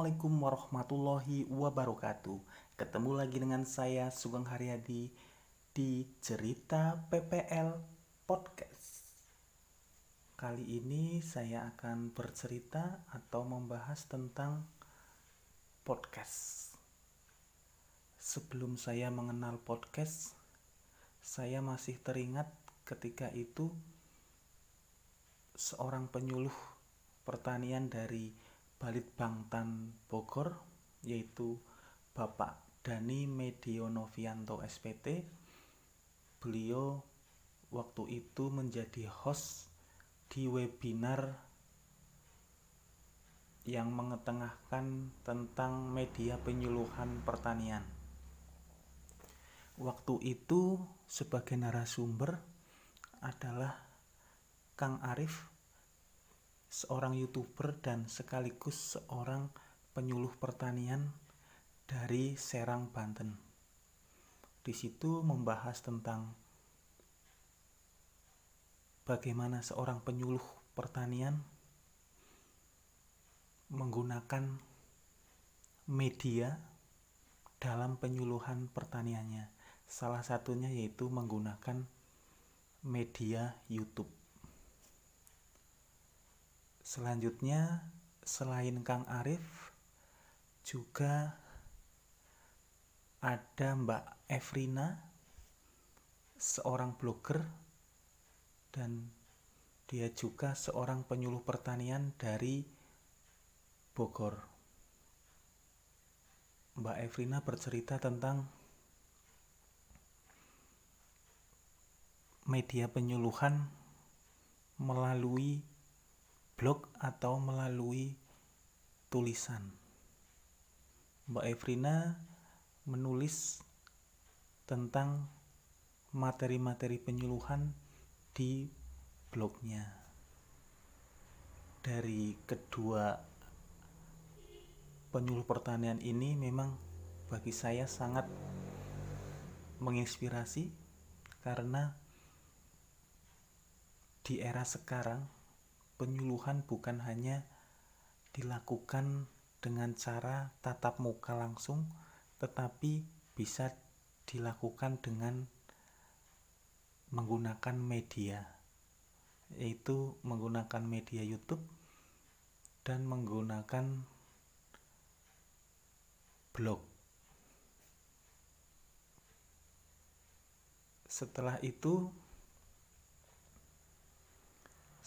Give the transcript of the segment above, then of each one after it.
Assalamualaikum warahmatullahi wabarakatuh. Ketemu lagi dengan saya Sugeng Haryadi di Cerita PPL Podcast. Kali ini saya akan bercerita atau membahas tentang podcast. Sebelum saya mengenal podcast Saya masih teringat ketika itu Seorang penyuluh pertanian dari Balitbangtan Bogor yaitu Bapak Dani Medionovianto SPT. Beliau waktu itu menjadi host di webinar yang mengetengahkan tentang media penyuluhan pertanian. Waktu itu sebagai narasumber adalah Kang Arif seorang youtuber dan sekaligus seorang penyuluh pertanian dari Serang, Banten. Di situ membahas tentang bagaimana seorang penyuluh pertanian menggunakan media dalam penyuluhan pertaniannya. Salah satunya yaitu menggunakan media YouTube. Selanjutnya, selain Kang Arif, juga ada Mbak Evrina, seorang blogger, dan dia juga seorang penyuluh pertanian dari Bogor. Mbak Evrina bercerita tentang media penyuluhan melalui blog atau melalui tulisan. Mbak Evrina menulis tentang materi-materi penyuluhan di blognya. Dari kedua penyuluh pertanian ini memang bagi saya sangat menginspirasi karena di era sekarang penyuluhan bukan hanya dilakukan dengan cara tatap muka langsung, tetapi bisa dilakukan dengan menggunakan media, yaitu menggunakan media YouTube dan menggunakan blog. Setelah itu,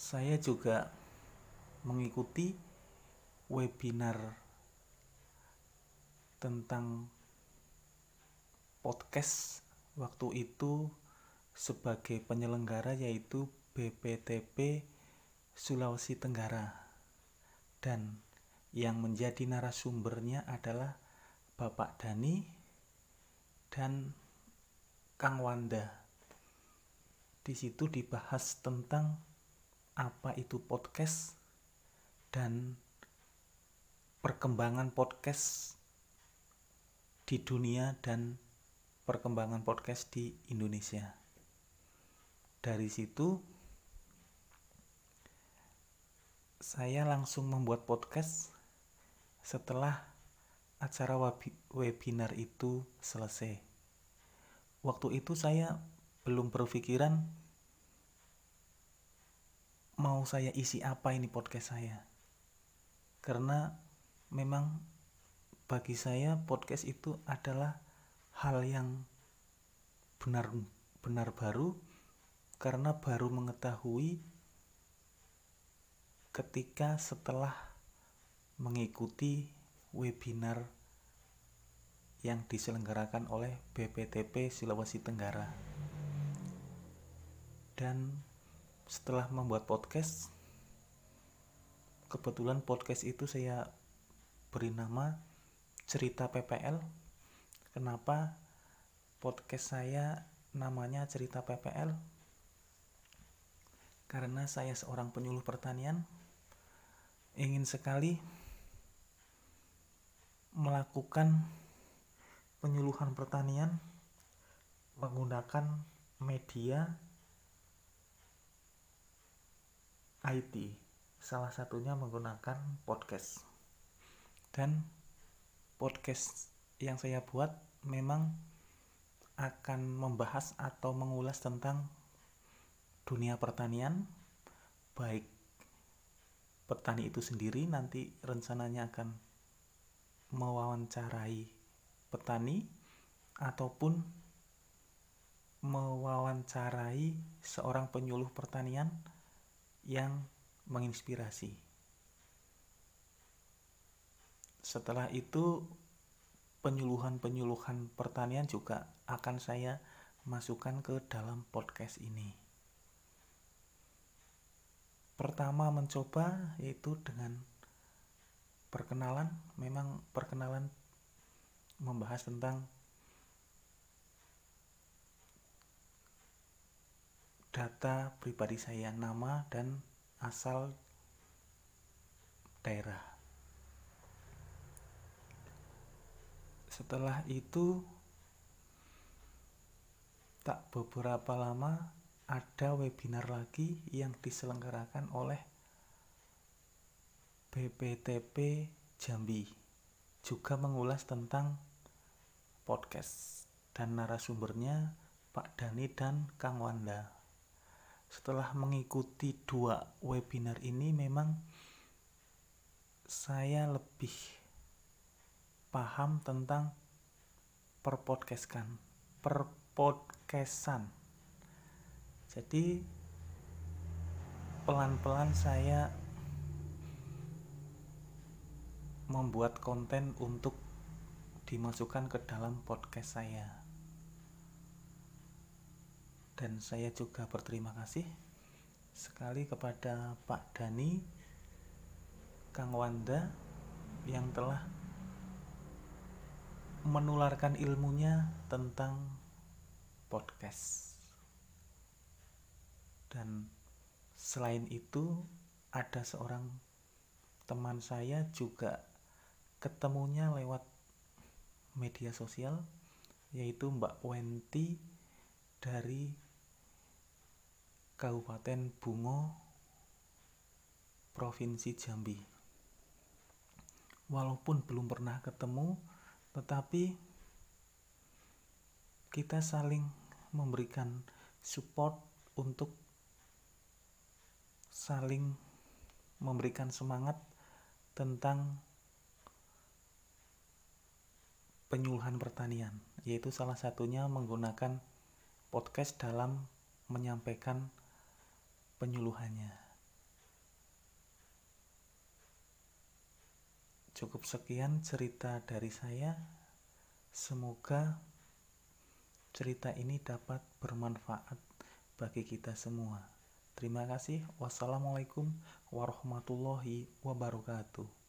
saya juga mengikuti webinar tentang podcast waktu itu sebagai penyelenggara yaitu BPTP Sulawesi Tenggara dan yang menjadi narasumbernya adalah Bapak Dani dan Kang Wanda. Di situ dibahas tentang apa itu podcast dan perkembangan podcast di dunia dan perkembangan podcast di Indonesia. Dari situ saya langsung membuat podcast setelah acara webinar itu selesai. Waktu itu saya belum berpikiran mau saya isi apa ini podcast saya? Karena memang bagi saya podcast itu adalah hal yang benar benar baru karena baru mengetahui ketika setelah mengikuti webinar yang diselenggarakan oleh BPTP Sulawesi Tenggara. Dan setelah membuat podcast kebetulan podcast itu saya beri nama cerita PPL kenapa podcast saya namanya cerita PPL karena saya seorang penyuluh pertanian ingin sekali melakukan penyuluhan pertanian menggunakan media IT salah satunya menggunakan podcast. Dan podcast yang saya buat memang akan membahas atau mengulas tentang dunia pertanian baik petani itu sendiri nanti rencananya akan mewawancarai petani ataupun mewawancarai seorang penyuluh pertanian yang menginspirasi. Setelah itu penyuluhan-penyuluhan pertanian juga akan saya masukkan ke dalam podcast ini. Pertama mencoba yaitu dengan perkenalan, memang perkenalan membahas tentang data pribadi saya, nama dan asal daerah. Setelah itu tak beberapa lama ada webinar lagi yang diselenggarakan oleh BPTP Jambi juga mengulas tentang podcast dan narasumbernya Pak Dani dan Kang Wanda. Setelah mengikuti dua webinar ini memang saya lebih paham tentang perpodcastan perpodcastan. Jadi pelan-pelan saya membuat konten untuk dimasukkan ke dalam podcast saya dan saya juga berterima kasih sekali kepada Pak Dani Kang Wanda yang telah menularkan ilmunya tentang podcast. Dan selain itu ada seorang teman saya juga ketemunya lewat media sosial yaitu Mbak Wenti dari Kabupaten Bungo Provinsi Jambi. Walaupun belum pernah ketemu, tetapi kita saling memberikan support untuk saling memberikan semangat tentang penyuluhan pertanian, yaitu salah satunya menggunakan podcast dalam menyampaikan penyuluhannya. Cukup sekian cerita dari saya. Semoga cerita ini dapat bermanfaat bagi kita semua. Terima kasih. Wassalamualaikum warahmatullahi wabarakatuh.